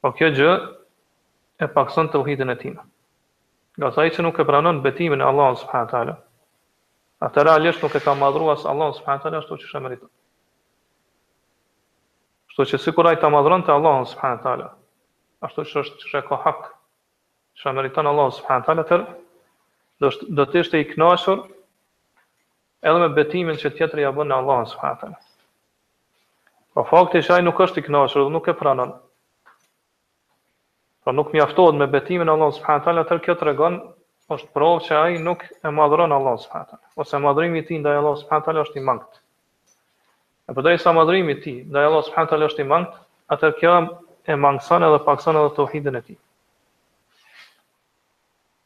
Po kjo gjë e pakëson tauhidin e tij. Nga sa ai që nuk e pranon betimin në Allahun subhanahu teala, atë realisht nuk e ka madhruar as Allahun subhanahu teala ashtu siç e meriton. Kështu që sikur ai ta madhronte Allahun subhanahu teala, ashtu siç është që ka hak, që meriton Allahu subhanahu teala atë, do të do të ishte i kënaqur edhe me betimin që tjetri ia bën në Allahun subhanahu teala. Pra fakti që ai nuk është i kënaqur dhe nuk e pranon, pra nuk mjaftohet me betimin në Allahun subhanahu teala, atëherë kjo tregon është provë që ai nuk e madhëron Allahun subhanahu teala, ose madhërimi i tij ndaj Allahut subhanahu teala është i mangët. E përderisa madhërimi i tij ndaj Allahut subhanahu teala është i mangët, atër kjo e mangëson edhe pakëson edhe teuhidin e tij.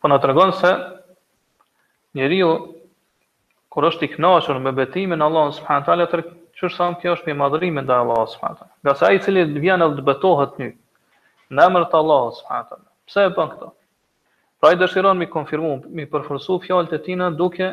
po na tregon se njeriu kur është i kënaqur me betimin në Allahun subhanahu wa taala, atëherë kjo është prej madhërimit ndaj Allahut subhanahu wa taala. Ngase ai i cili vjen edhe të betohet në në emër të Allahut subhanahu wa taala. Pse e bën këtë? Pra ai dëshiron me i konfirmu, me i përforcu fjalët e tina duke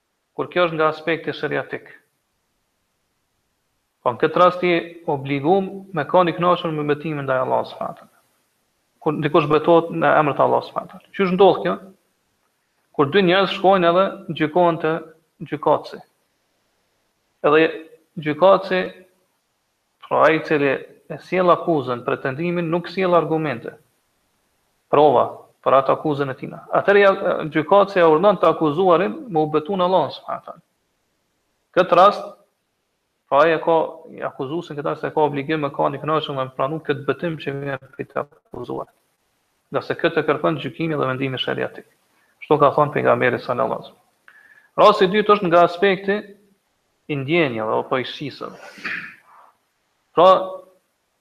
Kur kjo është nga aspekti sheriatik. Po në këtë rast i obligum me kanë i kënaqur me betimin ndaj Allahut subhanahu wa taala. Kur dikush betohet në emër të Allahut subhanahu wa taala. Qysh ndodh kjo? Kur dy njerëz shkojnë edhe gjykohen te gjykatësi. Edhe gjykatësi Pra ai i cili e sjell akuzën, pretendimin, nuk sjell argumente, prova, për atë akuzën e tij. Atëherë ai, gjykatësi e urdhëron të akuzuarin me u betu në Allahun subhanahu wa taala. Këtë rast, pra ai e ka, i akuzuesi në këtë rast e ka obligim me kanë i kënaqur me pranu këtë betim që vjen prej të akuzuarit. Ngase këtë e kërkon gjykimi dhe vendimi sheriatik. Kështu ka thënë pejgamberi sallallahu alaihi wasallam. Rasti i dytë është nga aspekti i ndjenjave apo i shqisave. Pra,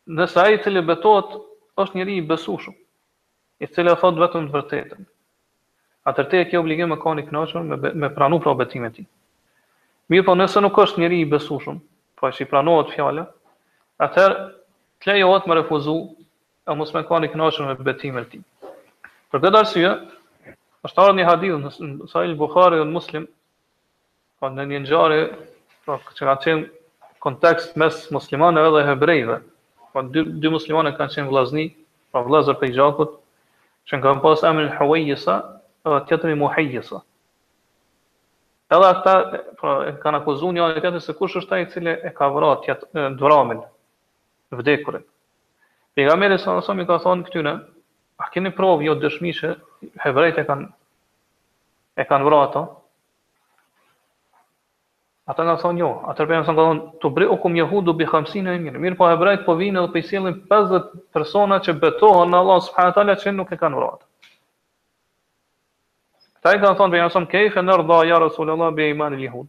nëse ai i cili betohet është njeri i besueshëm, i cili e thotë vetëm të vërtetën, atëherë ti e ke obligim me kanë i kënaqur me, me pranu pra betimin e tij. Mirëpo nëse nuk është njeri i besueshëm, pra që i pranohet fjala, atëherë të lejohet me refuzu e mos me kanë i kënaqur me betimin e tij. Për këtë arsye, ka ardhur një hadith në Sahih Buhari dhe Muslim, Po në një ngjarje, po që ka qenë kontest mes muslimanëve dhe hebrejve. Po dy dy muslimanë kanë qenë vllazni, pra vllazër prej gjakut, që njani ka pas emrin Huwayisa dhe tjetri Muhayyisa. Edhe ata pra e kanë akuzuar njani tjetrin se kush është ai i cili e ka vrarë të vramin, të vdekurin. Pejgamberi sallallahu alaihi wasallam u ka thanë këtyre, a keni prova a dëshmi që hebrejtë e kanë e kanë vrarë atë? Ata kanë thonë jo, atëherë pejgamberi ka thonë, tubriukum jehudu bi khamsine, mirë, mirë po hebrejt po vijnë edhe po i sjellin 50 persona që betohen në Allah subhanahu taala që nuk e kanë vratë. Këta i kanë thonë pejgamberit kejfe nerda ja Rasulullah bi iman il jehud.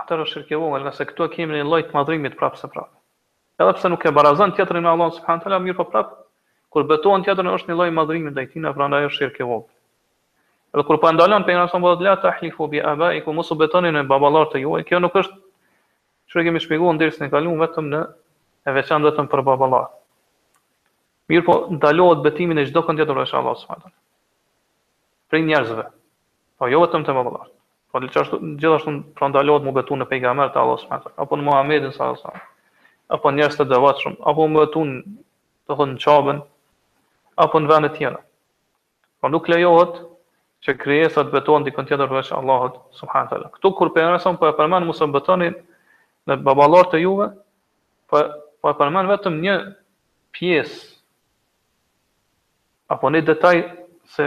Atëherë o shirk i vogël, nëse këtu e kemi një lloj të madhrimit prapëseprapë. Edhe pse nuk e barazon tjetrin me Allahun subhanahu teala, mirëpo prapë kur betohen në tjetrin është një lloj madhrimi ndaj tij, prandaj është shirk i vogël. Edhe kur po e ndalon pejgamberi thotë la tahlifu bi abaikum, mos u betoni në baballarët e juaj, kjo nuk është çfarë kemi shpjeguar në dersin e kaluar vetëm e veçantë vetëm për baballarët. Mirëpo ndalohet betimi në çdo kënd tjetër veç Allahut subhanahu teala. Prej njerëzve. Po jo vetëm te baballarët. Po gjithashtu gjithashtu pra ndalohet mu betu në pejgamber të Allahut subhanahu taala, apo në Muhamedin sallallahu alaihi wasallam, apo njerëz të devotshëm, apo mu betu në, të thomë në Qaben, apo në vende të tjera. Po nuk lejohet që krijesat të betohen në dikon tjetër përveç Allahut subhanahu taala. Ktu kur pejgamberi po e përmend mos u betoni në baballarët e juve, po po e përmend vetëm një pjesë apo një detaj se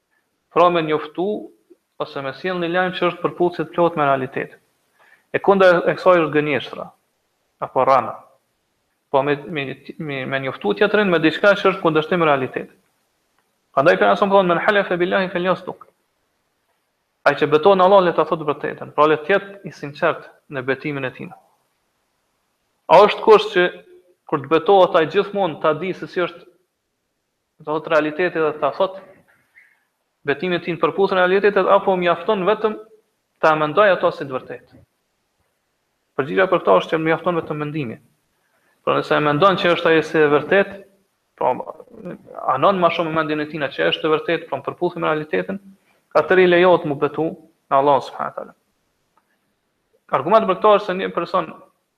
Pra me njoftu ose me sjellë një lajm që është në përputhje të plotë me realitetin. E kundra e kësaj është gënjeshtra apo rrena. Po me me me njoftu tjetrin me diçka që është kundërshtim me realitetin. Prandaj pejgamberi ka thonë men halafa billahi falyasduk. Ai që betohet në Allah le ta thotë të vërtetën, pra le të jetë i sinqert në betimin e tij. A është kusht që kur të betohet ai gjithmonë ta di se si është Do thotë realiteti dhe ta thotë betimin e tij në përputhje me realitetin apo mjafton vetëm ta mendoj ato si të vërtetë. Përgjigja për këto është që mjafton vetëm mendimi. Por nëse e mendon që është ajo si e vërtetë, po anon ma shumë mendja e tina që është e vërtetë, po në përputhje me realitetin, atëherë i lejohet mu betu në Allah subhanahu taala. Argument për këto është se një person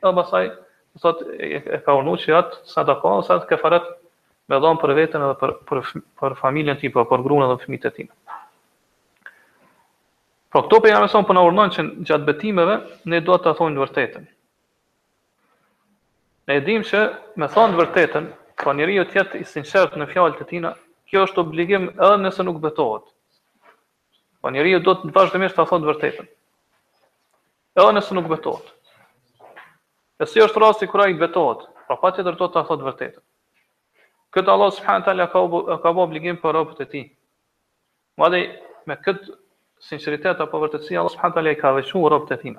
Edhe pastaj, do thot e ka urdhnu që atë sadaka ose atë kefaret me dhon për veten edhe për për për familjen e tij, po për gruan edhe fëmijët e tij. Po pra, këtu pejgamberi po na urdhëron që gjatë betimeve ne duhet ta thomë të vërtetën. Ne e dimë që me thonë të vërtetën, po njeriu të jetë i sinqert në fjalët e tina, kjo është obligim edhe nëse nuk betohet. Po njeriu duhet vazhdimisht ta thotë të vërtetën. Edhe nëse nuk betohet. E si është rasti kur ai betohet, pra patjetër duhet ta thotë të vërtetën. Këtë Allah subhanahu taala ka bo obligim për robët e tij. Madje me këtë sinqeritet apo vërtetësi Allah subhanahu taala i ka veçuar robët e tij.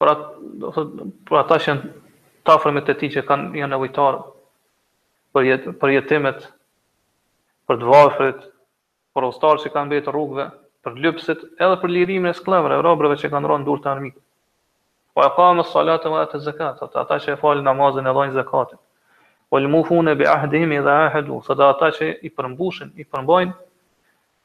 Për atë, do të thotë, për ata që janë të afërmit të tij që kanë janë nevojtarë për jet, për jetimet, për të varfrit, për udhtarët që kanë mbetë rrugëve, për lypësit, edhe për lirimin e sklavëve, e robrëve që kanë rënë n'dorë të armikut. Ue ekame salate ue ate zekat, ata, ata që e falë namazin e japin zekatin. Uel mufune bi ahdihim idha ahedu, dhe ata që i përmbushin, i përmbajnë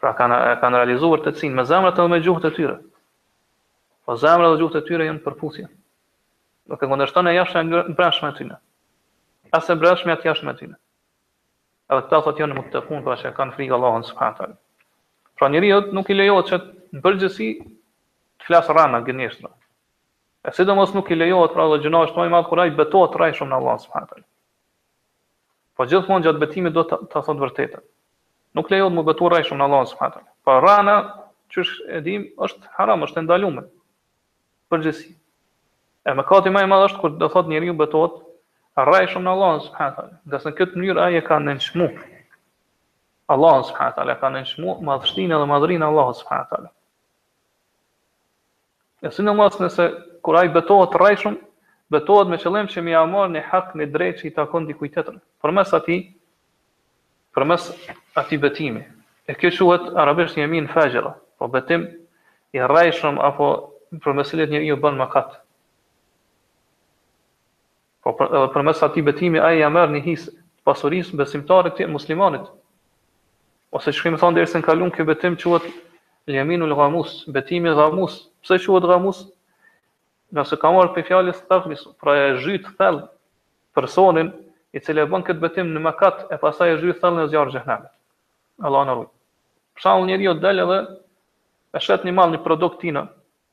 Pra kanë e kanë realizuar vërtetësinë me zemrat edhe me gjuhët e tyre. Po zemra dhe gjuhët e tyre janë në përputhje. Nuk e kundërshton e jashtmja të brendshmen e tyre. As e brendshmja të jashtmen e tyre. Edhe këta thotë janë mutakun, pra që kanë frikë Allahun subhanahu taala. Pra njeriut nuk i lejohet që në përgjithësi të flasë rrena gënjeshtra. E sidomos nuk i lejohet pra dhe gjynahu është më i madh kur ai betohet rrejshëm në Allah subhanahu taala. Po gjithmonë gjatë betimit duhet të, të thotë të vërtetën. Nuk lejohet me u betu rrejshëm në Allahun subhanahu taala. Po rrena, qysh e dim, është haram, është e ndaluar. Në përgjithësi. E mëkati më i madh është kur do thotë njeriu betohet rrejshëm në Allahun subhanahu taala. Ngase në këtë mënyrë ai e ka nënçmu Allahun subhanahu taala, ka nënçmu madhështinë dhe madhërinë e Allahut subhanahu taala. E sidomos nëse kur ai betohet rrejshëm, betohet me qëllim që me ia marrë një hak një të drejtë që i takon dikujt tjetër, përmes atij, përmes atij betimi. E kjo quhet arabisht jemin faxhira, po betim i rrejshëm apo përmes cilit njeriu bën mëkat. Po edhe përmes atij betimi ai ia merr një hise të pasurisë së besimtarit tjetër muslimanit. Ose siç kemi thënë në dersin e kalum ky betim quhet Yaminul Ghamus, betimi Ghamus. Pse quhet Ghamus? Ngase ka marrë prej fjalës Tagmis, pra e zhyt thellë personin i cili e bën këtë betim në mëkat e pastaj e zhyt thellë në zjarr të xhehenemit. Allah na ruaj. Për shembull njeriu del edhe e shet një mall një produkt të tina,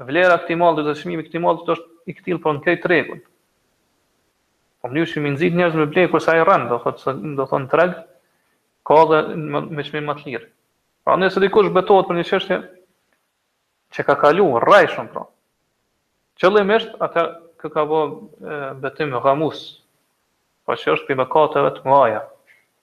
Vlera e këtij malli dhe çmimi i këtij malli është i këtillë po në krejt tregun. Po në mënyrë që me i nxit njerëzit me ble kurse ai rren, do thotë se do thotë në treg ka dhe me çmim më të lirë. Pra nëse dikush betohet për një çështje që ka kalu rrejshëm pra. Qëllimisht atëherë ky ka bë betim ghamus. Po që është prej mëkateve të mëdha.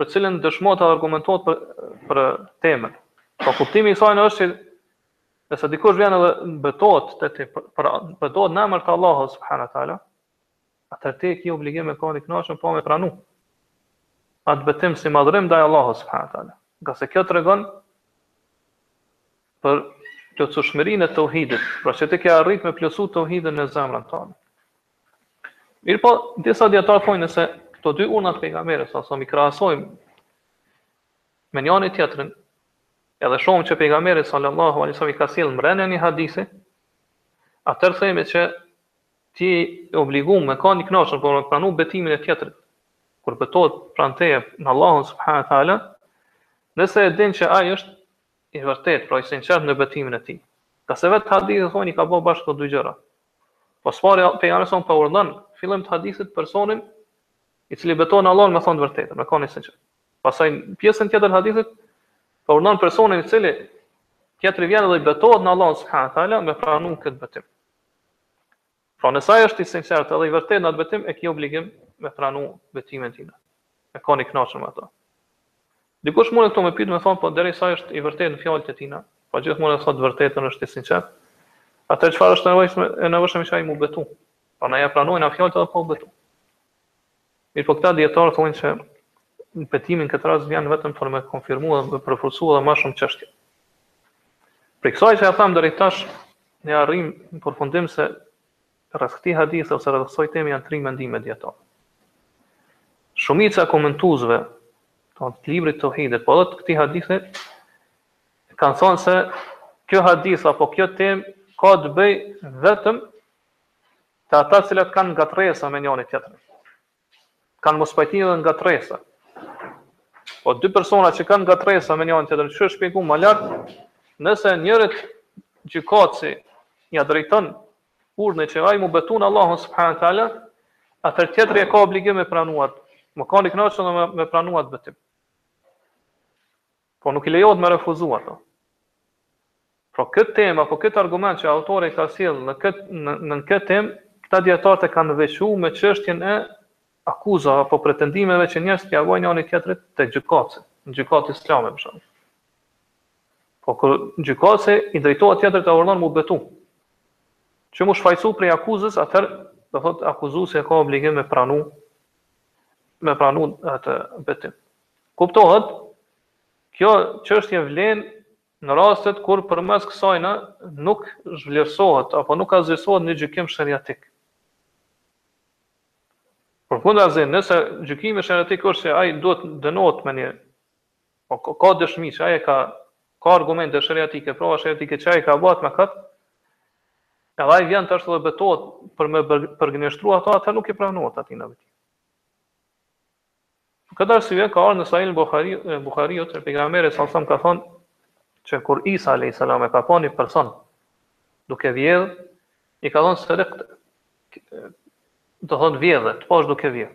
për të cilën dëshmohet dhe argumentohet për për temën. Po kuptimi i kësaj është se nëse dikush vjen edhe betohet te ti për, për betohet në emër të Allahut subhanahu teala, atëherë ti ke obligim me kon i kënaqur po me pranu atë betim si madhrim ndaj Allahut subhanahu teala. Ngase kjo tregon për plotësushmërinë e tauhidit, pra që ti ke arrit me plotësu tauhidin në zemrën tane. Mirpo disa dietar thonë nëse këto dy urdhra të pejgamberit sallallahu alaihi wasallam i krahasojmë me njëri tjetrin, edhe shohim që pejgamberi sallallahu alaihi wasallam i ka sjell mbrena një hadisi, atëherë themi që ti je i obligum me kanë i kënaqur pra me pranu betimin e tjetrit. Kur betohet para teje në Allahun subhanahu wa taala, nëse e din që ai është i vërtet, pra i sinqert në betimin e tij. Ngase vetë hadithi thonë i ka bërë bashkë këto dy gjëra. Po së pari pejgamberi sallallahu alaihi wasallam po urdhnon në fillim të hadithit personin i cili betohet në Allahun me thanë të vërtetën, me kanë i sinqert. Pastaj në pjesën tjetër të hadithit po urdhnon personin të cilit tjetri vjen dhe i betohet në Allahun subhanahu wa taala me pranu këtë betim. Pra nëse është i sinqert edhe i vërtetë në atë betim e ke obligim me pranu betimin e tij. Me kanë i kënaqur me ato. Dikush mundet këtu me pyet me thonë po derisa është i vërtetë në fjalët e tina, pra gjithmonë e thotë të vërtetën është i sinqert, atëherë çfarë është e nevojshme e nevojshme që ai m'u betu, pra na ja pranojë na fjalët edhe pa u betu. Mirpo këta dietar thonë se betimi në këtë rast vjen vetëm për me konfirmu dhe me përforcu edhe ma shumë çështjen. Prej kësaj që e thamë deri tash, ne arrim në përfundim se Rreth këtij hadithi ose rreth kësaj teme janë tri mendime dijetarëve. Shumica e komentuesve të librit të Tauhidit, po edhe të këtij hadithi kanë thënë se kjo hadith apo kjo temë ka të bëj vetëm te ata të cilët kanë ngatërresa me njëri tjetrin. Kanë mospajtime dhe ngatërresa. Pra dy persona që kanë ngatërresa me njëri tjetrin, siç u shpjegu më lart, nëse njërit gjykatësi ja drejton Urdhrin që ai m'u betu në Allahun subhanahu wa taala, atëherë tjetri e ka obligim me pranu. Me kanë i kënaqur dhe me, me pranu atë betim. Pra nuk i lejohet me refuzu ato. Pra këtë temë apo këtë argument që autori e ka sjell në këtë në, në këtë temë, këta dietarët e kanë veçuar me çështjen e akuzave apo pretendimeve që njerëzit ja vojnë njëri tjetrit te gjykatësi, në gjykatë islame për shembull. Pra kur gjykatësi i drejtohet tjetrit e urdhëron m'u betu, që m'u shfajsu prej akuzës, atëherë do thotë akuzuesi e ka obligim me pranu me pranu atë betim. Kuptohet, kjo çështje vlen në rastet kur përmes kësajna nuk zhvlerësohet apo nuk asgjësohet një gjykim shariatik. Përkundazi, nëse gjykimi shariatik është se ai duhet dënohet me një Po ka dëshmi që ai e ka ka argumente sheriatike, prova sheriatike që ai e ka ba at mëkat. Edhe ai vjen tash dhe betohet për me përgënjeshtru ato, atë nuk i pranohet atij. Në vet këtë arsye ka ardhur në Sahih Buhari, Buhariut, pejgamberi sa sa ka thon që kur Isa alayhis salam e ka pa një person duke vjedh, i ka thon serekt, do thon vjedhe, të pash duke vjedh.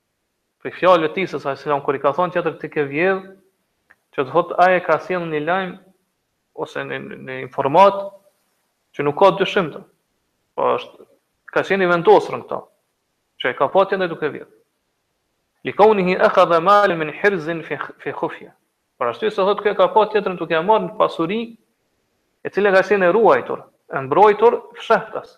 prej fjalëve të tij se sa selam kur i ka thënë tjetrit ti ke vjedh që të thotë ai e ka sjellë një lajm ose një, një informat që nuk ka dyshim, dhe po ashtu ka qenë i vendosur në këta që e ka pa tjetrin duke vjedh li kaunihi akhadha mal min hirzin fi fi khufya por ashtu se thotë që e ka pa tjetrin duke marrë një pasuri e cila ka qenë e ruajtur e mbrojtur fshehtas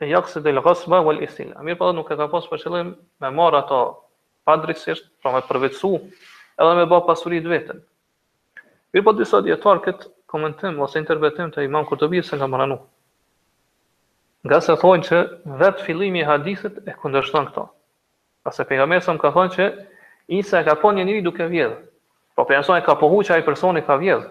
Fe yaqsid el ghasba wal istila, mirëpo nuk e ka pas për qëllim me marr ato padrejtësisht, pra me përvetësu edhe me ba pasuri të vetën. Mirëpo disa dijetarë këtë komentim ose interpretim të Imam Kurtubit s'e kanë pranu. Ngase thonë që vetë fillimi i hadithit e kundërshton këto. Pasi pejgamberi sa ka thonë që Isa e ka pa një njeri duke vjedhë. Pra pejgamberi e ka pohu që ai personi ka vjedhë.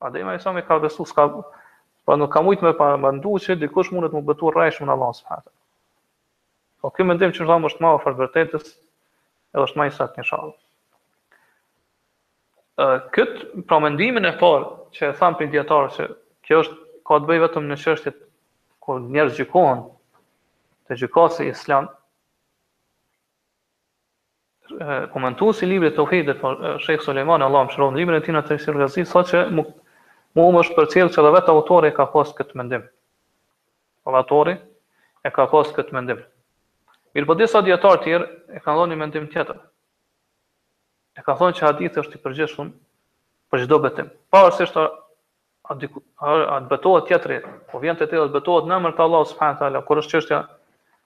Adem alayhis salam e ka besu s'ka po nuk ka mujt me paramendu që dikush mundet m'u betu rrejshmë në Allahun subhanahu taala. Po ky mendim që thamë është më afër vërtetës, edhe është më i saktë inshallah. E kët pra mendimin e parë që e thanë prej dijetarëve se kjo është ka të bëjë vetëm në çështjet kur njerëzit gjykohen te gjykatësi islam Komentuesi i librit të Tauhidit, Shejh Sulejmani, Allahu e mëshiroftë, në librin e tij në Tejsir Aziz, thotë që mu, mu më është përcjellë që edhe vetë autori e ka pas këtë mendim. Edhe autori e ka pas këtë mendim. Mirëpo disa dijetarë tjerë e kanë dhon një mendim tjetër. E kanë thonë që hadithi është i përgjithshëm për çdo betim. Pavarësisht a a a betohet tjetri, po vjen te tjetri betohet në emër të Allahut subhanahu teala, kur është çështja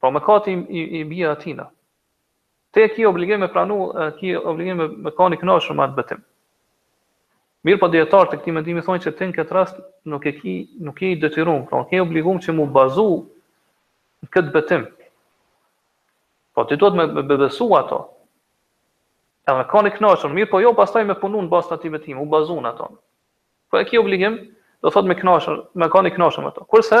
Po mëkati i, i, i bie atina. Ti e ki obligim me pranu, e ki obligim me, me kanë i kënaqur me atë betim. Mirëpo dijetarët e këti mendimi thonë që ti në këtë rast nuk e ki, nuk je i detyrum, pra nuk je i obligum që m'u bazu në këtë betim. Po ti duhet me besu ato, edhe me kanë i kënaqur, mirëpo jo pastaj me punu në bazë të ati betimi, m'u bazu në ato. Po e ki obligim, do thot me kënaqur, me kanë i kënaqur me to. Kurse,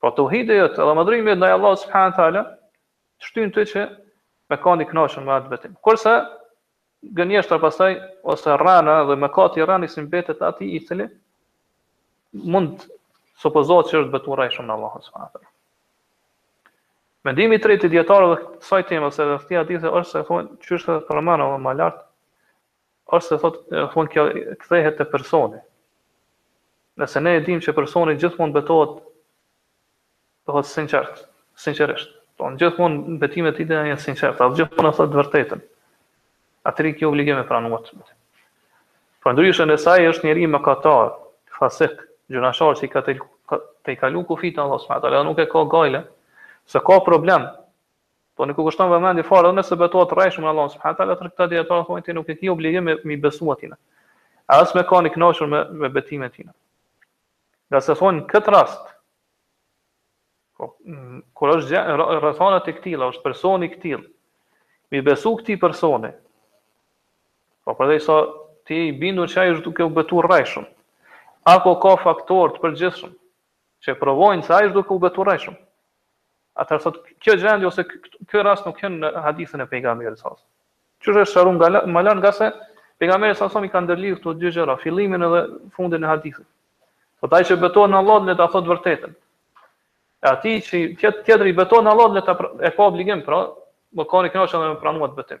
Pra teuhidi jot edhe madhërimi jot ndaj Allahut subhanahu teala, të shtyn ty që me kanë i knaqun me atë betim. Kurse, gënjeshtra pasaj, ose rrena dhe mëkati i rrenës i mbetet atij i cili, mund të supozohet që është betu rrejshëm në Allah subhanahu teala. Mendimi i tretë i dietarëve kësaj teme ose rreth këtij hadithi është se thonë siç e përmendëm më lart Është se thotë, thonë kjo kthehet te personi. Nëse ne e dimë që personi gjithmonë betohet do thotë sinqert, sinqerisht. Do thotë gjithmonë betimet e tij janë të sinqerta, do gjithmonë e thotë të vërtetën. Atëherë e ke obligim me pranu. Përndryshe nëse ai është njeri mëkatar, fasik, gjynahqar që i ka tejkalu kufijtë e Allahut subhanahu nuk e ka gajle, s'e ka problem Po nuk i kushton vëmendje fare edhe nëse betohet rrejshëm në Allahun subhanu teala, atëherë këta dijetarë thonë ti nuk e ke obligim me me i besu atij. A as me kanë i kënaqur me me betimin e tij. Nga se thonë në këtë rast po, mm, kur është që rrethanat e këtilla, është personi i këtill. Mi besu këtij personi. Po përderisa ti je i bindur që ai është duke u betuar rrejshëm. Apo ka faktorë të përgjithshëm që e provojnë se ai është duke u betuar rrejshëm. Atëherë thotë, kjo gjendje ose ky rast nuk hyn në hadithin e pejgamberit sa. Qysh e sqaruam më lart nga se pejgamberi sa i ka ndërlidh këto dy gjëra, fillimin edhe fundin e hadithit. Po ai që betohet në Allah le ta thotë vërtetën. E atij që tjetër, tjetër i betohet në Allah le ta e ka obligim pra, me kanë i kënaqur edhe me pranu atë betim.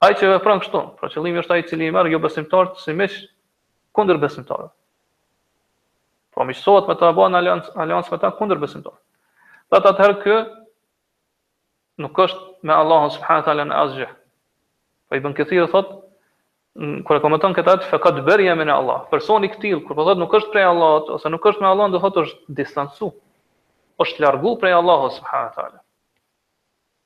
Ai që vepron kështu, pra qëllimi është ai i cili i merr jobesimtarët si miq kundër besimtarëve. Pra miqësohet me ta bën aleancë aleancë me ta kundër besimtarëve. Pra atë atëherë ky nuk është me Allahun subhanahu wa taala në asgjë. Po Ibn Kathir thotë kur e komenton këtë ajet fa kad bari min Allah. Personi i tillë kur po thotë nuk është prej Allahut ose nuk është me Allahun, do thotë është distancu. Është largu prej Allahut subhanahu wa taala.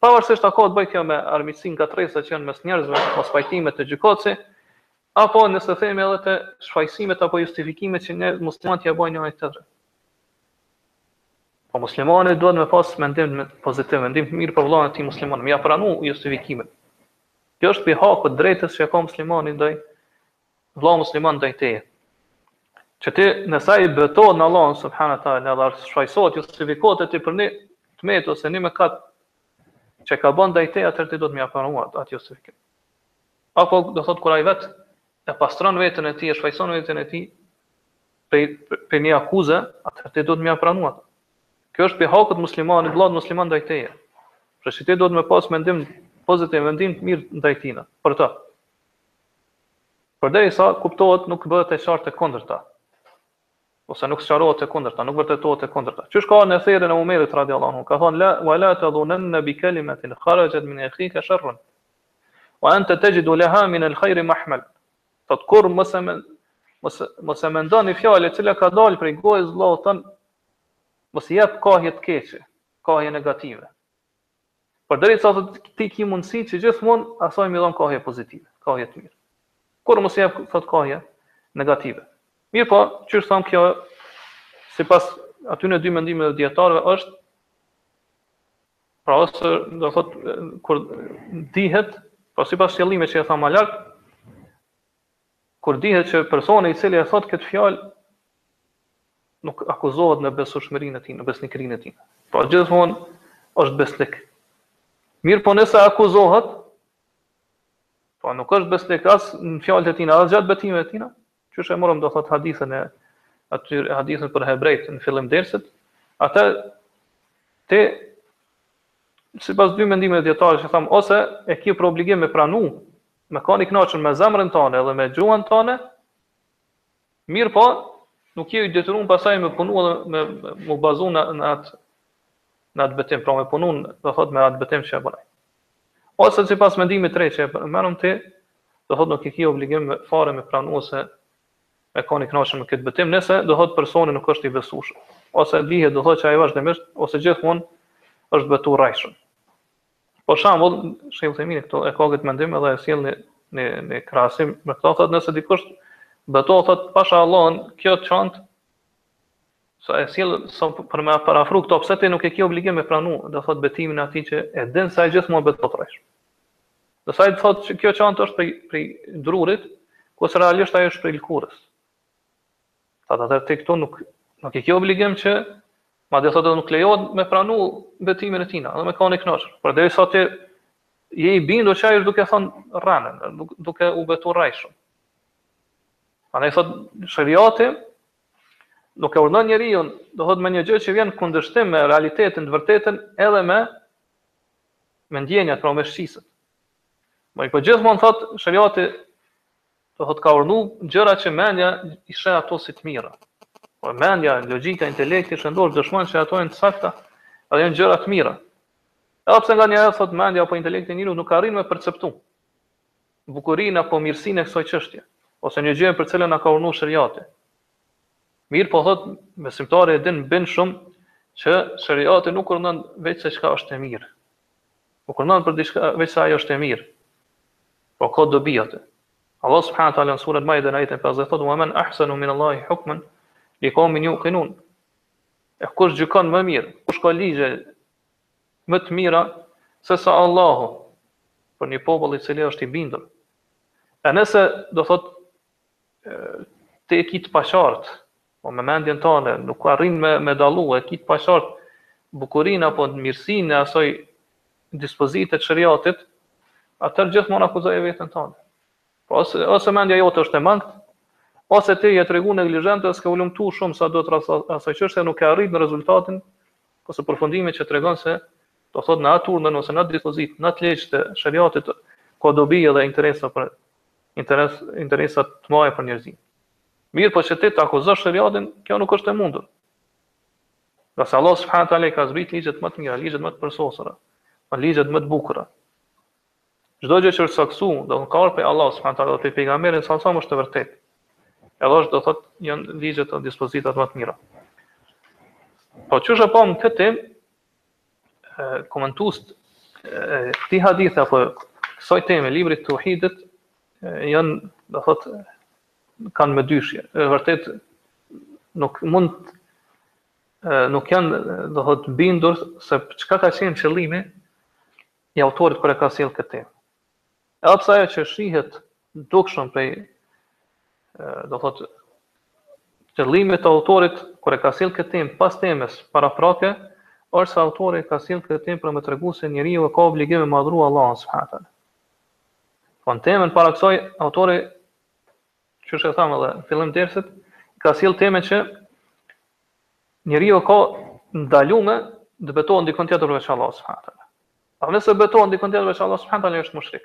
Pavarësisht a ka të bëjë kjo me armiqësinë ngatërresat që janë mes njerëzve, mospajtimet te gjykatësi, apo nëse themi edhe te shfajësimet apo justifikimet që ne muslimanët ja bëjnë njëri tjetrit. Po muslimani duhet me pas mendim pozitiv, mendim të mirë për vëllain e tij musliman, me ia pranu justifikimin. Kjo është pi hakut të drejtës që ka muslimani ndaj vëllai musliman ndaj teje. Që ti nëse ai betohet në Allahun subhanahu teala dhe shfajësohet justifikohet te ti për një të metë ose një mëkat që ka bën ndaj teje atëherë ti duhet me ia pranu atë justifikim. Apo do thotë kur ai vet e pastron veten e tij, e shfajëson veten e tij për për një akuzë, atëherë ti duhet me ia pranu atë. Kjo është prej hakut të muslimanit, vëllait musliman ndaj teje. Pra se ti duhet me pas mendim pozitiv, mendim të mirë ndaj tina. Për të. Përderisa, kuptohet, nuk bëhet e qartë e kundërta, ose nuk sqarohet e kundërta, nuk vërtetohet e kundërta. Qysh ka ardhur n'etherin e Umerit radijallahu anhu, ka thënë, La, wa la tadhunanna bi kalimatin kharajat min akhika sharran, wa anta tajidu laha min al-khayri mahmala. Thotë, kurrë mos e mos mos e mendo një fjalë e cila ka dalë prej gojës së vëllaut tënd, mos i jep kahje të keqe, kahje negative. Përderisa thotë ti ki mundësi që gjithmonë asaj me i dhon kahje pozitive, kahje të mirë. Kurrë mos i jep thot kahje negative. Mirëpo, qysh thamë kjo, sipas atyne dy mendimeve të dijetarëve është, pra ose, do thot, kur dihet, pra po sipas qëllimeve që e thamë më lartë, Kur dihet që personi i cili e thotë këtë fjalë nuk akuzohet në besueshmërinë e tij, në besnikërinë e tij. Pra gjithmonë është besnik. Mirëpo nëse akuzohet, po nuk është besnik as në fjalët e tij, as gjatë betimeve të tij, qysh e morëm do thotë hadithin e, atë hadithin për hebrejt në fillim të dersit, atëherë sipas dy mendimeve të dijetarëve që thamë ose e ke për obligim me pranu me qenë i kënaqur me zemrën tënde dhe me gjuhën tënde, mirëpo, nuk je i detyruar pastaj me punu dhe me, me, m'u bazu në, në atë në atë betim, pra me punu do thot me atë betim që e bën ai. Ose sipas mendimit tretë që e përmenëm ti, do thot nuk e ki obligim me fare me pranu ose me kon i knaqun me këtë betim, nëse do thot personi nuk është i besueshëm, ose dihet do thot që ai vazhdimisht, ose gjithmonë është betu rrejshëm. Për shembull, Shejh Uthejmini këtu e ka këtë mendim edhe e sjell në në në krahasim me këtë thotë nëse dikush betohet thotë pasha Allahun, kjo çantë, ai e sjell sa për me përafru këtu pse ti nuk e ke obligim me pranu, do thotë betimin atij që e din se ai gjithmonë betohet rrejshëm. Nëse ai thotë që kjo çantë është prej drurit, kurse realisht ajo është prej lkurës. Thotë atëherë ti këtu nuk nuk e ke obligim që madje thotë edhe nuk lejohet me pranu betimin e tina, edhe me kanë i kënaqur. Përderisa ti je i bindur që ai është duke thon rrënën, duke, duke u betu rrejshëm. Andaj thot shëriati nuk e urdhëron njeriun, do thot me një gjë që vjen në kundërshtim me realitetin, të vërtetën edhe me me ndjenjat, pra me shqisët. Mirëpo gjithmonë thot shëriati Do thotë ka urdhëruar gjëra që mendja i sheh ato si të mira. Pra mendja, logjika, intelekti i shëndoshë dëshmojnë se ato janë të sakta dhe janë gjëra të mira. Edhe pse nganjëherë thotë mendja apo intelekti i njeriut nuk arrin me perceptu bukurinë apo mirësinë e kësaj çështjeje, ose një gjë për cilën na ka urdhëruar shariati. Mirëpo thot, besimtari e din bindshëm që shariati nuk urdhëron veç se çka është e mirë. Nuk urdhëron për diçka veç se ajo është e mirë. Po ka dobi aty. Allah subhanahu wa taala në suren Maide në ajetin 50 thotë: "Wa man ahsanu min Allahi hukman li qaumin yuqinun." E kush gjykon më mirë, kush ka ligje më të mira se sa Allahu për një popull i cili është i bindur. E nëse do thotë ti e ki të paqartë Po me mendjen tënde, nuk arrin me me dallu, e ki të paqartë bukurinë apo mirësinë e asaj dispozite të shariatit, atëherë gjithmonë akuzoje veten tënde. Pra ose, ose mendja jote është e mangët, ose ti ke tregu neglizhencë, s'ke hulumtu shumë sa duhet rreth asaj çështje, nuk ke arrit në rezultatin ose përfundimin që tregon se do thot në atë urdhër ose në atë dispozit, në atë ligj të shariatit ka dobi edhe interesa për interes interesa të mëdha për njerëzit. Mirpo që ti të akuzosh shariatin, kjo nuk është e mundur. Ngase Allah subhanahu wa taala ka zbrit ligjet më të mira, ligjet më të përsosura, më ligjet më të bukura. Çdo gjë që është saktësu, do të thotë prej Allah subhanahu wa taala dhe pejgamberit s.a.s. është e vërtetë. Edhe është do të thotë janë ligjet, dispozitat më të mira. Po çu është pa këtë komentuesit e këtij hadithi apo kësaj teme librit të teuhidit janë do thot kanë mëdyshje e vërtet nuk mund nuk janë do thot bindur se çka ka qenë qëllimi i autorit kur e ka sjell këtë temë edhe pse ajo që shihet dukshëm prej do thot qëllimit të autorit kur e ka sjell këtë temë pas temës paraprake është se autori ka sjell këtë temë për të treguar se njeriu ka obligim me madhru Allahun subhanahu teala. Po në temën para kësaj autori siç e thamë dhe në fillim dersit ka sjell temën që njeriu ka të ndalume të betohet në dikënd tjetër përveç Allahut subhanahu teala. A nëse betohet në dikënd tjetër përveç Allahut subhanahu teala është mushrik.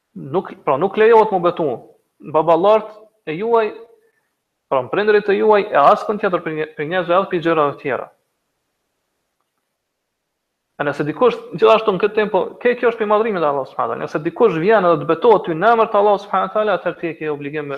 Nuk, pra nuk lejohet m'u betu në baballarët e juaj, pra në prindërit e juaj e as kënd tjetër prej njerëzve e as prej gjërave tjera. E nëse dikush gjithashtu në këtë temë po, po, se kjo është për madhrimin e Allah subhanahu taala. Nëse dikush vjen edhe të betohet ty në emër të Allah subhanahu taala, atëherë ti e ke obligim me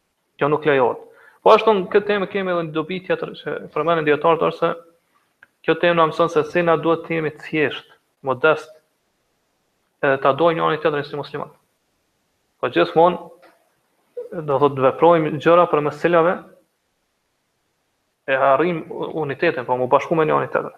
Kjo nuk lejohet. Po ashtu në këtë temë kemi edhe një dobi tjetër që përmendin dijetarët është se kjo temë na mëson se si ne duhet të jemi të thjeshtë, modestë, edhe ta dojmë njëri tjetrin si muslimanë. Po gjithmonë do thotë veprojmë gjëra përmes cilave e arrijmë unitetin, po m'u bashku me njëri tjetrin.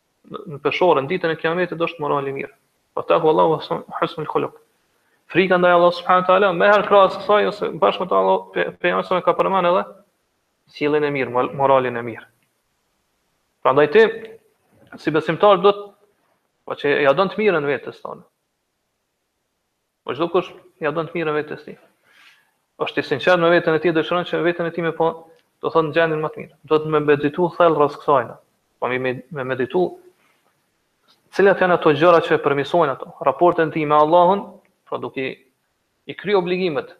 në peshore në ditën e kiametit është morali i mirë. Taqwa Allahi wa husnul khuluq. Frika ndaj Allahut subhanahu wa taala menjëherë krahas kësaj ose bashkë me të Allah, pejgamberi s.a.s. e ka përmend edhe sjelljen e mirë, moralin e mirë. Prandaj ti si besimtar do thot po qe ia don të mirën vetes tënde. Po çdo kush ia don të mirën vetes tij. Është i sinqert me veten e tij, dëshiron që veten e tij me pa, do thonë në gjendjen më të mirë. Duhet me meditu thell rreth kësaj. Po me, me meditu cilat janë ato gjëra që e përmirsojnë ato, raportin e tij me Allahun, pra duke i kry obligimet,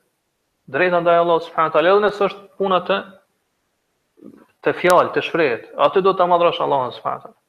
drejta ndaj Allahut subhanahu taala, edhe nëse është puna te te fjalët, te shprehjet, atë duhet ta madhrosh Allahun subhanahu taala.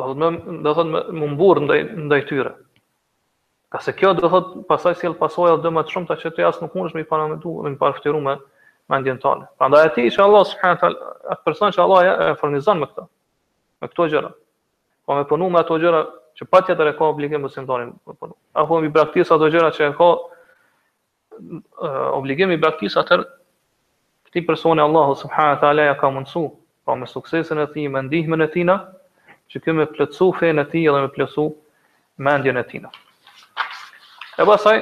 Do të thotë, do thotë me u mburr ndaj ndaj tyre. Ngase kjo do thot pastaj sjell pasojë edhe më të shumta që ti as nuk mundesh me i paramentu, me i parftiru me mendjen tane. Prandaj atij që Allah subhanahu taala atë person që Allah e furnizon me këto, me këto gjëra. Po me punu me ato gjëra që patjetër e ka obligim besimtari me punu. Apo me i braktis ato gjëra që e ka obligim i braktisë atër këtij personi Allahu subhanahu wa taala ia ka mundsu pra me suksesin e tij me ndihmën e tina që ky me plotsu fenë e tij dhe me plotsu mendjen e tina e pastaj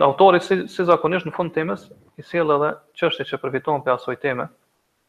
autori si, si zakonisht në fund temës i sjell edhe çështje që përfiton prej asaj teme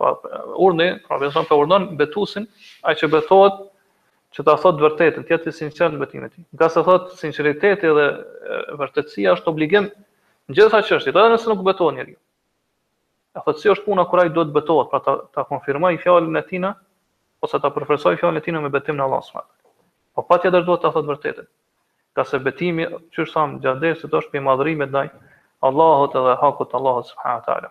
Pra, urdhri, pra, na mëson pra urdhnon betuesin, ai që betohet, që ta thotë vërtetën, të jetë i sinqertë në betimin e tij. Ngase thotë, sinceriteti dhe vërtetësia është obligim në gjitha çështjet, edhe nëse nuk betohet njeriu. E thotë, si është puna kur ai do të betohet, pra ta, ta konfirmojë fjalën e tina, ose ta përforcojë fjalën e tina me betim në Allah s.a. Po patjetër duhet ta thotë vërtetën. Ngase betimi, qysh thamë gjatë dersit, është prej madhërimit ndaj Allahut edhe hakut Allahut s.a.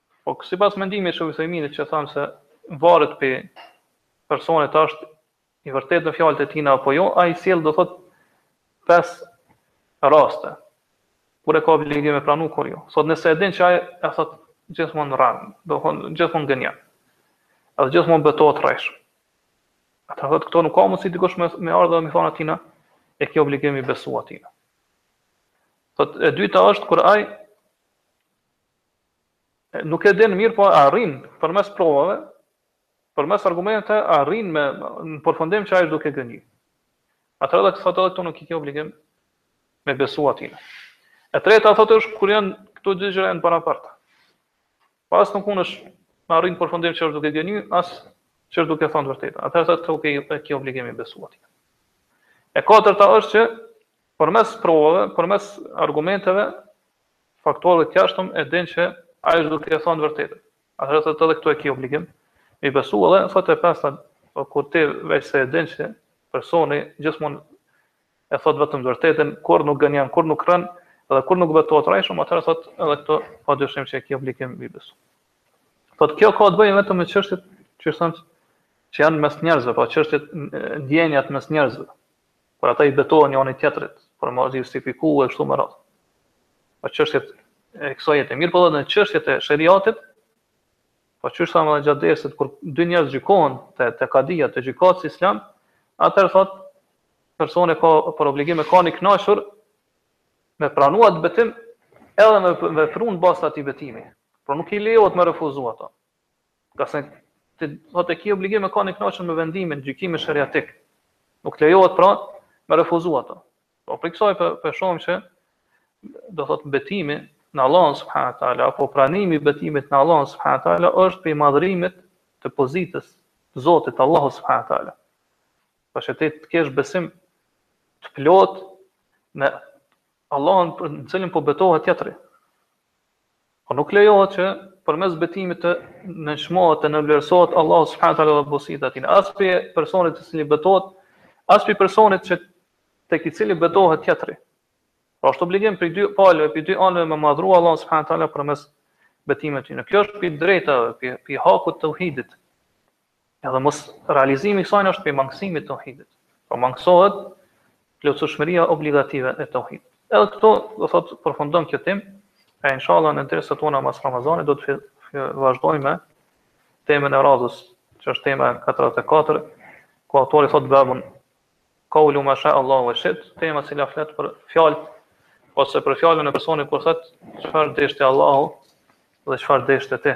Po sipas mendimit shumë të mirë që thamë se varet pi personit a është i vërtetë në fjalët e tina apo jo, ai sjell do thotë pes raste. Kur e ka obligim me pranu kur jo. Thot nëse e din që ai e thot gjithmonë rran, do thonë gjithmonë gënjen. Edhe gjithmonë betohet rrejsh. Atëherë thotë këtu nuk ka mundësi dikush me, me ardhë dhe me thonë atina, e ke obligim me i besu atina. Thot, e dyta është kur ai Nuk e din mirë po arrin përmes provave, përmes argumenteve arrin me në përfundim që ai është duke gënjy. Atëherë edhe thotë edhe këtu nuk e ke obligim me besu atina. E treta thotë është kur janë këto dy gjëra janë barabarta. Pra as nuk mundesh me arrit përfundim që është duke gënjy, as që është duke thonë vërtetën. Atëherë thotë këtu ke, ke obligim me besu atina. E katërta është që Përmes provave, përmes argumenteve, faktorëve të jashtëm e dinë që ai është duke e thënë të vërtetën. Atëherë thotë edhe këtu e ke obligim me besu edhe thotë e pesta po kur ti veç se e din që personi gjithmonë e thot vetëm të vërtetën, kurrë nuk gënjen, kurrë nuk rren dhe kurrë nuk betohet rrejshëm, atëherë thot edhe këtu pa dyshim që e ke obligim me i besu. Thot kjo ka të bëjë vetëm me çështjet që thon që janë mes njerëzve, pra çështjet e dynjas mes njerëzve. Por ata i betohen njani tjetrit, për me justifiku e kështu me radhë. Në po çështjet e kësaj jete. Mirëpo edhe në çështjet e sheriatit, po siç e thamë edhe gjatë dersit, kur dy njerëz gjykohen te, te kadia, te gjykatësi islam, atëherë thot, personi ka për obligim me kanë i knaqur me pranu at betim edhe me, me vepru n'bazë t'atij betimi. Por nuk i lejohet me refuzu atë. Ngase ti e ke obligim me kanë i kënaqur me vendimin, gjykimin sheriatik. Nuk t'lejohet pra me refuzu atë. Po prej kësaj pra shohim që do thot betimi në Allah subhanahu wa taala apo pranimi i betimit në Allah subhanahu wa taala është prej madhërimit të pozitës të Zotit Allahu subhanahu wa taala. Pra që ti të kesh besim të plot në Allahun në të cilin po betohet tjetri. Po nuk lejohet që përmes betimit të nënçmohet të nënvlerësohet Allahu subhanahu taala dhe pozita e tij. As prej personit i cili betohet, as prej personit që tek i cili betohet tjetri. Po është obligim prej dy palëve, prej dy anëve me madhru Allahun subhanahu taala përmes betimit të tij. Kjo është prej drejtave, prej hakut të tauhidit. Edhe mosrealizimi i kësaj është prej mangësimit të tauhidit. Po pra mangësohet plotësueshmëria obligative e tauhidit. Edhe këtu do thot përfundon kjo temë, e inshallah në derset tona mas Ramazanit do të vazhdojmë me temën e radhës, që është tema 44, ku autori thot babun Kaulu ma sha Allah wa shit, tema që flet për fjalë ose për fjalën e personit kur thot çfarë deshte Allahu dhe çfarë deshte ti.